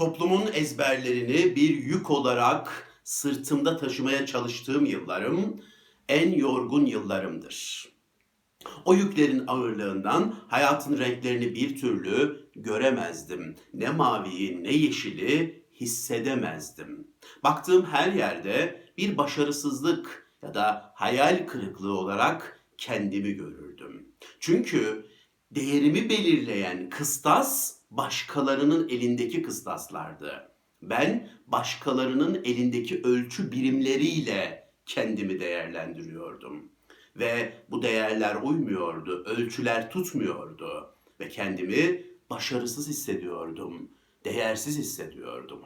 toplumun ezberlerini bir yük olarak sırtımda taşımaya çalıştığım yıllarım en yorgun yıllarımdır. O yüklerin ağırlığından hayatın renklerini bir türlü göremezdim. Ne maviyi ne yeşili hissedemezdim. Baktığım her yerde bir başarısızlık ya da hayal kırıklığı olarak kendimi görürdüm. Çünkü değerimi belirleyen kıstas başkalarının elindeki kıstaslardı. Ben başkalarının elindeki ölçü birimleriyle kendimi değerlendiriyordum. Ve bu değerler uymuyordu, ölçüler tutmuyordu ve kendimi başarısız hissediyordum, değersiz hissediyordum.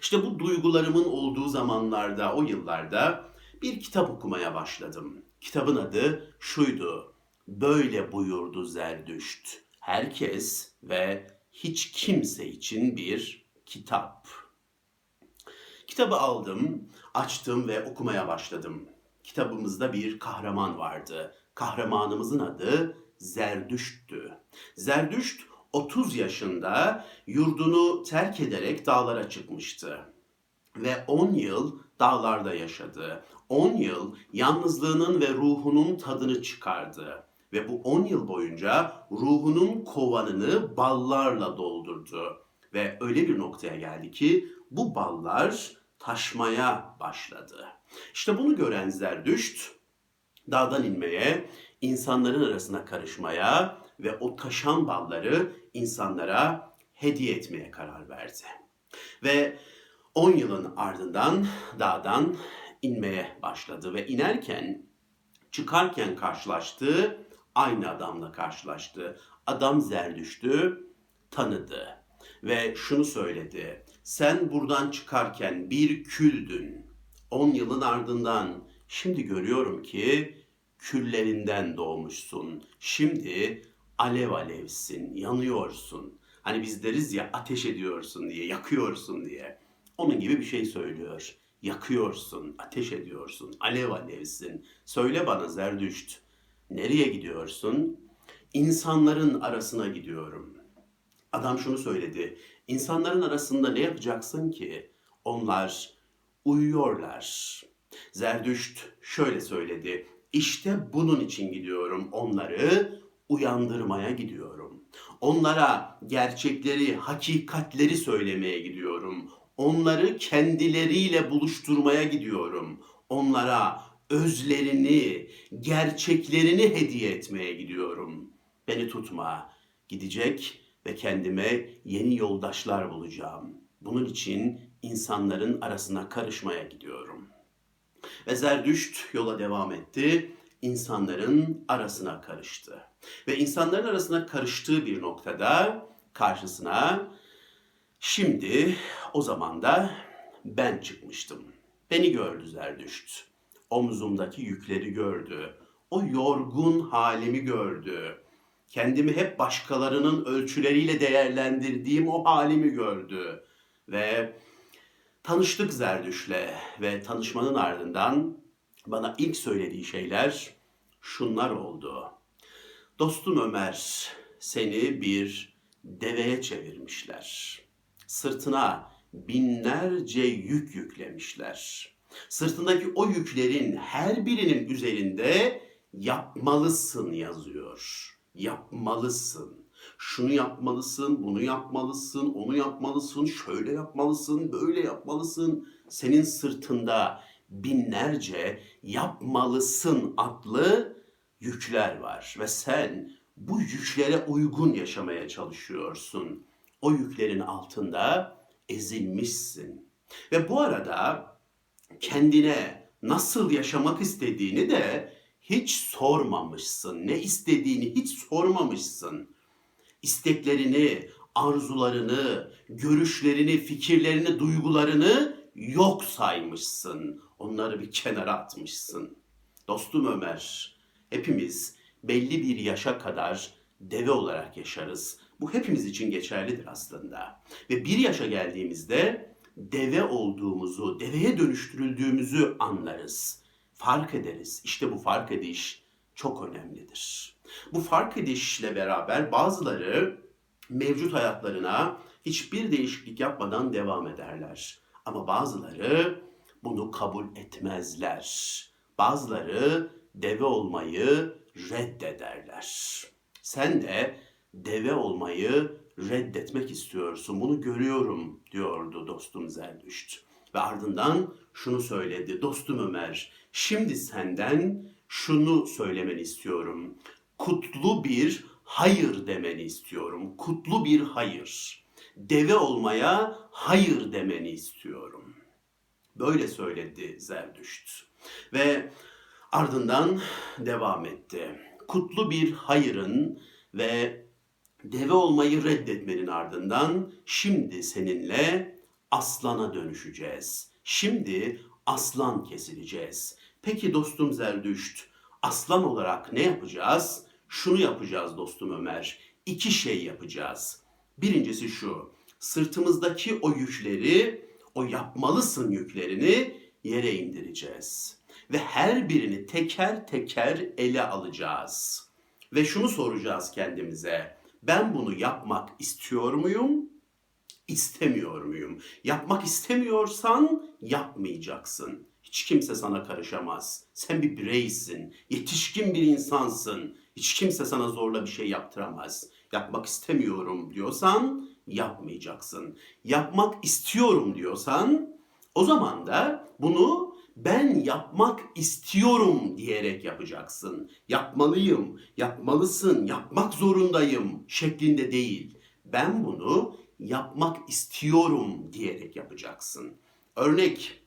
İşte bu duygularımın olduğu zamanlarda, o yıllarda bir kitap okumaya başladım. Kitabın adı şuydu. Böyle buyurdu Zerdüşt. Herkes ve hiç kimse için bir kitap. Kitabı aldım, açtım ve okumaya başladım. Kitabımızda bir kahraman vardı. Kahramanımızın adı Zerdüşt'tü. Zerdüşt 30 yaşında yurdunu terk ederek dağlara çıkmıştı. Ve 10 yıl dağlarda yaşadı. 10 yıl yalnızlığının ve ruhunun tadını çıkardı. Ve bu 10 yıl boyunca ruhunun kovanını ballarla doldurdu. Ve öyle bir noktaya geldi ki bu ballar taşmaya başladı. İşte bunu gören Zerdüşt dağdan inmeye, insanların arasına karışmaya ve o taşan balları insanlara hediye etmeye karar verdi. Ve 10 yılın ardından dağdan inmeye başladı ve inerken çıkarken karşılaştığı aynı adamla karşılaştı. Adam Zerdüşt'ü tanıdı ve şunu söyledi. Sen buradan çıkarken bir küldün. 10 yılın ardından şimdi görüyorum ki küllerinden doğmuşsun. Şimdi alev alevsin, yanıyorsun. Hani biz deriz ya ateş ediyorsun diye, yakıyorsun diye. Onun gibi bir şey söylüyor. Yakıyorsun, ateş ediyorsun, alev alevsin. Söyle bana Zerdüşt, nereye gidiyorsun? İnsanların arasına gidiyorum. Adam şunu söyledi. İnsanların arasında ne yapacaksın ki? Onlar uyuyorlar. Zerdüşt şöyle söyledi. İşte bunun için gidiyorum. Onları uyandırmaya gidiyorum. Onlara gerçekleri, hakikatleri söylemeye gidiyorum. Onları kendileriyle buluşturmaya gidiyorum. Onlara özlerini, gerçeklerini hediye etmeye gidiyorum. Beni tutma. Gidecek ve kendime yeni yoldaşlar bulacağım. Bunun için insanların arasına karışmaya gidiyorum. Ve Zerdüşt yola devam etti. İnsanların arasına karıştı. Ve insanların arasına karıştığı bir noktada karşısına şimdi o zaman da ben çıkmıştım. Beni gördü Zerdüşt. Omzumdaki yükleri gördü. O yorgun halimi gördü. Kendimi hep başkalarının ölçüleriyle değerlendirdiğim o halimi gördü. Ve tanıştık Zerdüş'le ve tanışmanın ardından bana ilk söylediği şeyler şunlar oldu. Dostum Ömer seni bir deveye çevirmişler. Sırtına binlerce yük yüklemişler. Sırtındaki o yüklerin her birinin üzerinde yapmalısın yazıyor. Yapmalısın. Şunu yapmalısın, bunu yapmalısın, onu yapmalısın, şöyle yapmalısın, böyle yapmalısın. Senin sırtında binlerce yapmalısın adlı yükler var ve sen bu yüklere uygun yaşamaya çalışıyorsun. O yüklerin altında ezilmişsin. Ve bu arada kendine nasıl yaşamak istediğini de hiç sormamışsın. Ne istediğini hiç sormamışsın. İsteklerini, arzularını, görüşlerini, fikirlerini, duygularını yok saymışsın. Onları bir kenara atmışsın. Dostum Ömer, hepimiz belli bir yaşa kadar deve olarak yaşarız. Bu hepimiz için geçerlidir aslında. Ve bir yaşa geldiğimizde deve olduğumuzu, deveye dönüştürüldüğümüzü anlarız. Fark ederiz. İşte bu fark ediş çok önemlidir. Bu fark edişle beraber bazıları mevcut hayatlarına Hiçbir değişiklik yapmadan devam ederler. Ama bazıları bunu kabul etmezler. Bazıları deve olmayı reddederler. Sen de deve olmayı reddetmek istiyorsun. Bunu görüyorum diyordu dostum Zerdüşt. Ve ardından şunu söyledi. Dostum Ömer, şimdi senden şunu söylemeni istiyorum. Kutlu bir hayır demeni istiyorum. Kutlu bir hayır. Deve olmaya hayır demeni istiyorum. Böyle söyledi Zerdüşt. Ve ardından devam etti. Kutlu bir hayırın ve deve olmayı reddetmenin ardından şimdi seninle aslana dönüşeceğiz. Şimdi aslan kesileceğiz. Peki dostum Zerdüşt, aslan olarak ne yapacağız? Şunu yapacağız dostum Ömer. İki şey yapacağız. Birincisi şu. Sırtımızdaki o yükleri, o yapmalısın yüklerini yere indireceğiz. Ve her birini teker teker ele alacağız. Ve şunu soracağız kendimize. Ben bunu yapmak istiyor muyum? İstemiyor muyum? Yapmak istemiyorsan yapmayacaksın. Hiç kimse sana karışamaz. Sen bir bireysin, yetişkin bir insansın. Hiç kimse sana zorla bir şey yaptıramaz. Yapmak istemiyorum diyorsan yapmayacaksın. Yapmak istiyorum diyorsan o zaman da bunu ben yapmak istiyorum diyerek yapacaksın. Yapmalıyım, yapmalısın, yapmak zorundayım şeklinde değil. Ben bunu yapmak istiyorum diyerek yapacaksın. Örnek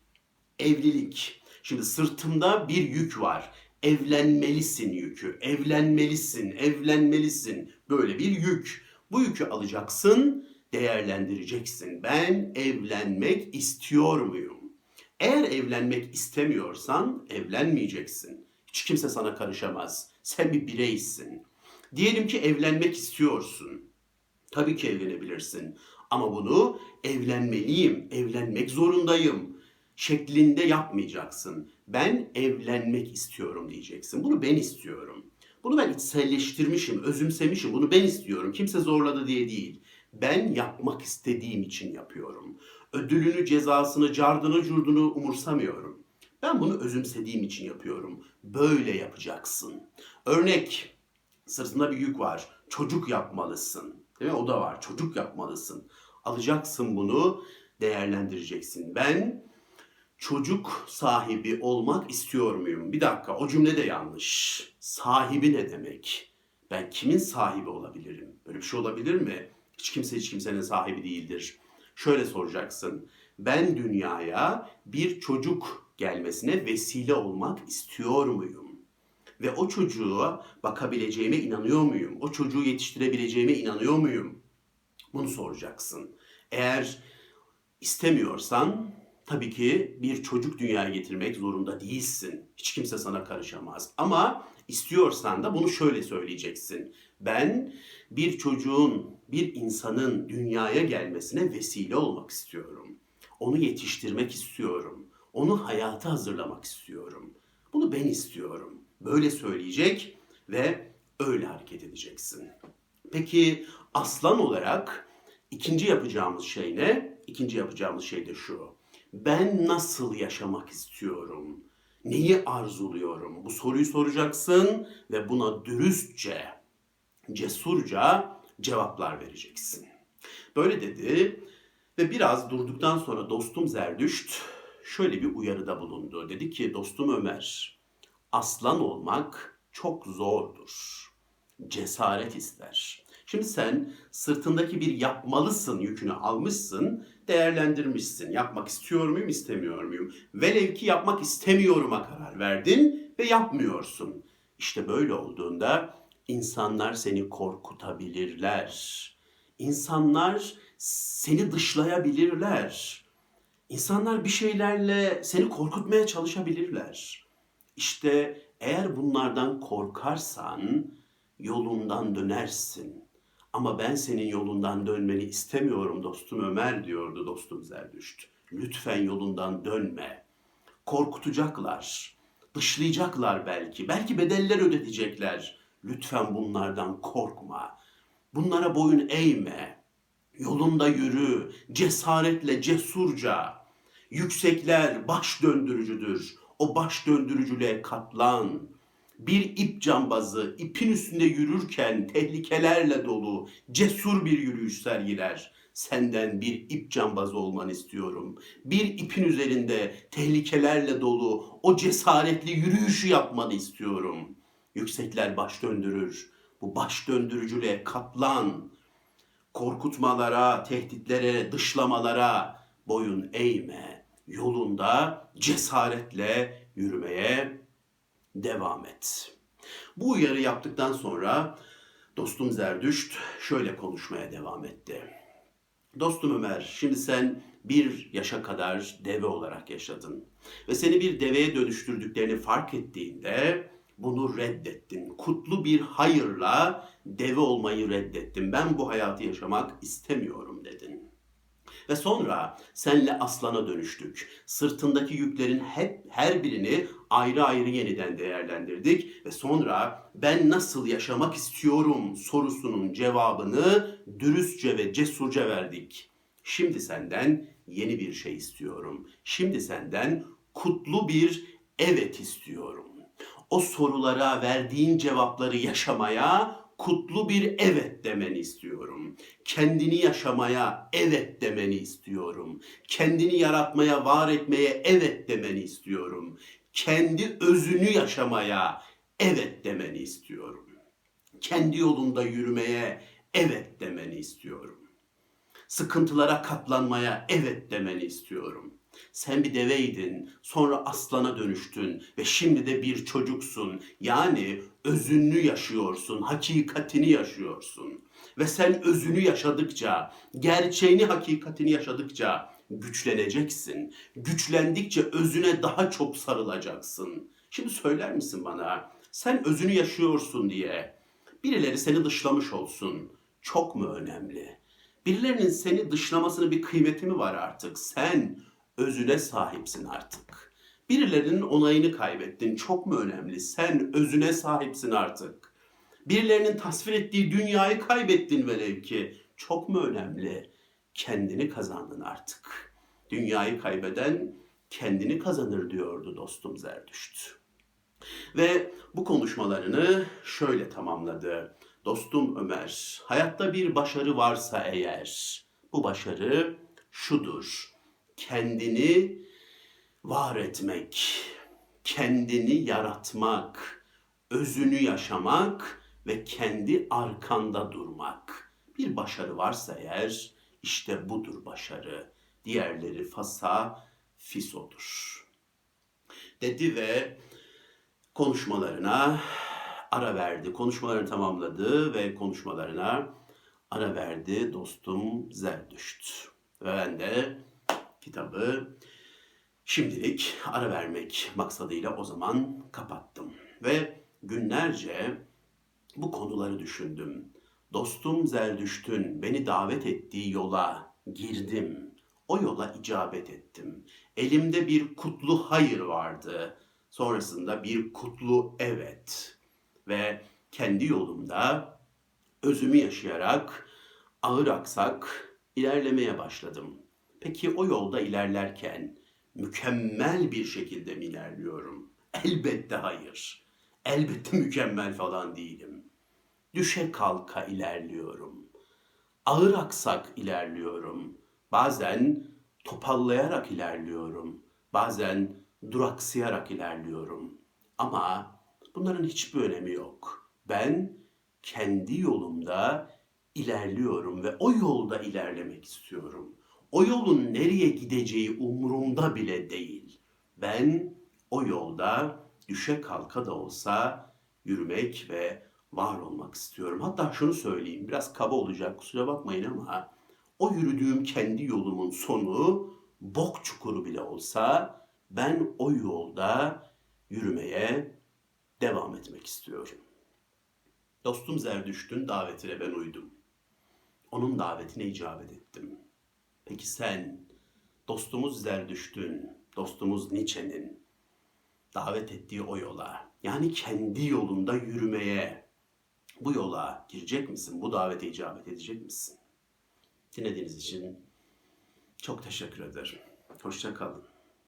evlilik. Şimdi sırtımda bir yük var. Evlenmelisin yükü. Evlenmelisin, evlenmelisin. Böyle bir yük. Bu yükü alacaksın, değerlendireceksin. Ben evlenmek istiyor muyum? Eğer evlenmek istemiyorsan evlenmeyeceksin. Hiç kimse sana karışamaz. Sen bir bireysin. Diyelim ki evlenmek istiyorsun. Tabii ki evlenebilirsin. Ama bunu evlenmeliyim, evlenmek zorundayım şeklinde yapmayacaksın. Ben evlenmek istiyorum diyeceksin. Bunu ben istiyorum. Bunu ben içselleştirmişim, özümsemişim. Bunu ben istiyorum. Kimse zorladı diye değil. Ben yapmak istediğim için yapıyorum. Ödülünü, cezasını, cardını, curdunu umursamıyorum. Ben bunu özümsediğim için yapıyorum. Böyle yapacaksın. Örnek, sırtında bir yük var. Çocuk yapmalısın. Değil mi? O da var. Çocuk yapmalısın. Alacaksın bunu, değerlendireceksin. Ben çocuk sahibi olmak istiyor muyum? Bir dakika, o cümle de yanlış. Sahibi ne demek? Ben kimin sahibi olabilirim? Böyle bir şey olabilir mi? Hiç kimse hiç kimsenin sahibi değildir. Şöyle soracaksın. Ben dünyaya bir çocuk gelmesine vesile olmak istiyor muyum? Ve o çocuğa bakabileceğime inanıyor muyum? O çocuğu yetiştirebileceğime inanıyor muyum? Bunu soracaksın. Eğer istemiyorsan tabii ki bir çocuk dünyaya getirmek zorunda değilsin. Hiç kimse sana karışamaz. Ama istiyorsan da bunu şöyle söyleyeceksin. Ben bir çocuğun, bir insanın dünyaya gelmesine vesile olmak istiyorum. Onu yetiştirmek istiyorum. Onu hayata hazırlamak istiyorum. Bunu ben istiyorum. Böyle söyleyecek ve öyle hareket edeceksin. Peki aslan olarak ikinci yapacağımız şey ne? İkinci yapacağımız şey de şu. Ben nasıl yaşamak istiyorum? Neyi arzuluyorum? Bu soruyu soracaksın ve buna dürüstçe, cesurca cevaplar vereceksin. Böyle dedi ve biraz durduktan sonra dostum Zerdüşt şöyle bir uyarıda bulundu. Dedi ki dostum Ömer, aslan olmak çok zordur. Cesaret ister. Şimdi sen sırtındaki bir yapmalısın yükünü almışsın, değerlendirmişsin. Yapmak istiyor muyum, istemiyor muyum? Velev ki yapmak istemiyorum'a karar verdin ve yapmıyorsun. İşte böyle olduğunda insanlar seni korkutabilirler. İnsanlar seni dışlayabilirler. İnsanlar bir şeylerle seni korkutmaya çalışabilirler. İşte eğer bunlardan korkarsan yolundan dönersin. Ama ben senin yolundan dönmeni istemiyorum dostum Ömer diyordu dostum Zerdüşt. Lütfen yolundan dönme. Korkutacaklar. Dışlayacaklar belki. Belki bedeller ödetecekler. Lütfen bunlardan korkma. Bunlara boyun eğme. Yolunda yürü, cesaretle, cesurca. Yüksekler baş döndürücüdür. O baş döndürücülüğe katlan. Bir ip cambazı ipin üstünde yürürken tehlikelerle dolu cesur bir yürüyüş sergiler. Senden bir ip cambazı olmanı istiyorum. Bir ipin üzerinde tehlikelerle dolu o cesaretli yürüyüşü yapmanı istiyorum. Yüksekler baş döndürür. Bu baş döndürücülüğe katlan. Korkutmalara, tehditlere, dışlamalara boyun eğme. Yolunda cesaretle yürümeye devam et. Bu uyarı yaptıktan sonra dostum Zerdüşt şöyle konuşmaya devam etti. Dostum Ömer, şimdi sen bir yaşa kadar deve olarak yaşadın. Ve seni bir deveye dönüştürdüklerini fark ettiğinde bunu reddettin. Kutlu bir hayırla deve olmayı reddettin. Ben bu hayatı yaşamak istemiyorum dedin. Ve sonra senle aslana dönüştük. Sırtındaki yüklerin hep her birini ayrı ayrı yeniden değerlendirdik ve sonra ben nasıl yaşamak istiyorum sorusunun cevabını dürüstçe ve cesurca verdik. Şimdi senden yeni bir şey istiyorum. Şimdi senden kutlu bir evet istiyorum. O sorulara verdiğin cevapları yaşamaya kutlu bir evet demeni istiyorum. Kendini yaşamaya evet demeni istiyorum. Kendini yaratmaya, var etmeye evet demeni istiyorum. Kendi özünü yaşamaya evet demeni istiyorum. Kendi yolunda yürümeye evet demeni istiyorum. Sıkıntılara katlanmaya evet demeni istiyorum. Sen bir deveydin, sonra aslana dönüştün ve şimdi de bir çocuksun. Yani özünlü yaşıyorsun, hakikatini yaşıyorsun. Ve sen özünü yaşadıkça, gerçeğini, hakikatini yaşadıkça güçleneceksin. Güçlendikçe özüne daha çok sarılacaksın. Şimdi söyler misin bana, sen özünü yaşıyorsun diye birileri seni dışlamış olsun. Çok mu önemli? Birilerinin seni dışlamasının bir kıymeti mi var artık? Sen özüne sahipsin artık. Birilerinin onayını kaybettin. Çok mu önemli? Sen özüne sahipsin artık. Birilerinin tasvir ettiği dünyayı kaybettin velev ki. Çok mu önemli? Kendini kazandın artık. Dünyayı kaybeden kendini kazanır diyordu dostum Zerdüşt. Ve bu konuşmalarını şöyle tamamladı. Dostum Ömer, hayatta bir başarı varsa eğer, bu başarı şudur kendini var etmek, kendini yaratmak, özünü yaşamak ve kendi arkanda durmak. Bir başarı varsa eğer işte budur başarı. Diğerleri fasa fisodur. Dedi ve konuşmalarına ara verdi. Konuşmalarını tamamladı ve konuşmalarına ara verdi dostum Zerdüşt. Ve ben de kitabı şimdilik ara vermek maksadıyla o zaman kapattım. Ve günlerce bu konuları düşündüm. Dostum Zerdüşt'ün beni davet ettiği yola girdim. O yola icabet ettim. Elimde bir kutlu hayır vardı. Sonrasında bir kutlu evet. Ve kendi yolumda özümü yaşayarak ağır aksak ilerlemeye başladım. Peki o yolda ilerlerken mükemmel bir şekilde mi ilerliyorum? Elbette hayır. Elbette mükemmel falan değilim. Düşe kalka ilerliyorum. Ağır aksak ilerliyorum. Bazen topallayarak ilerliyorum. Bazen duraksayarak ilerliyorum. Ama bunların hiçbir önemi yok. Ben kendi yolumda ilerliyorum ve o yolda ilerlemek istiyorum. O yolun nereye gideceği umurumda bile değil. Ben o yolda düşe kalka da olsa yürümek ve var olmak istiyorum. Hatta şunu söyleyeyim, biraz kaba olacak kusura bakmayın ama o yürüdüğüm kendi yolumun sonu bok çukuru bile olsa ben o yolda yürümeye devam etmek istiyorum. Dostum Zerdüşt'ün davetine ben uydum. Onun davetine icabet ettim. Peki sen dostumuz Zerdüşt'ün, dostumuz Nietzsche'nin davet ettiği o yola, yani kendi yolunda yürümeye, bu yola girecek misin? Bu davete icabet edecek misin? Dinlediğiniz için çok teşekkür ederim. Hoşça kalın.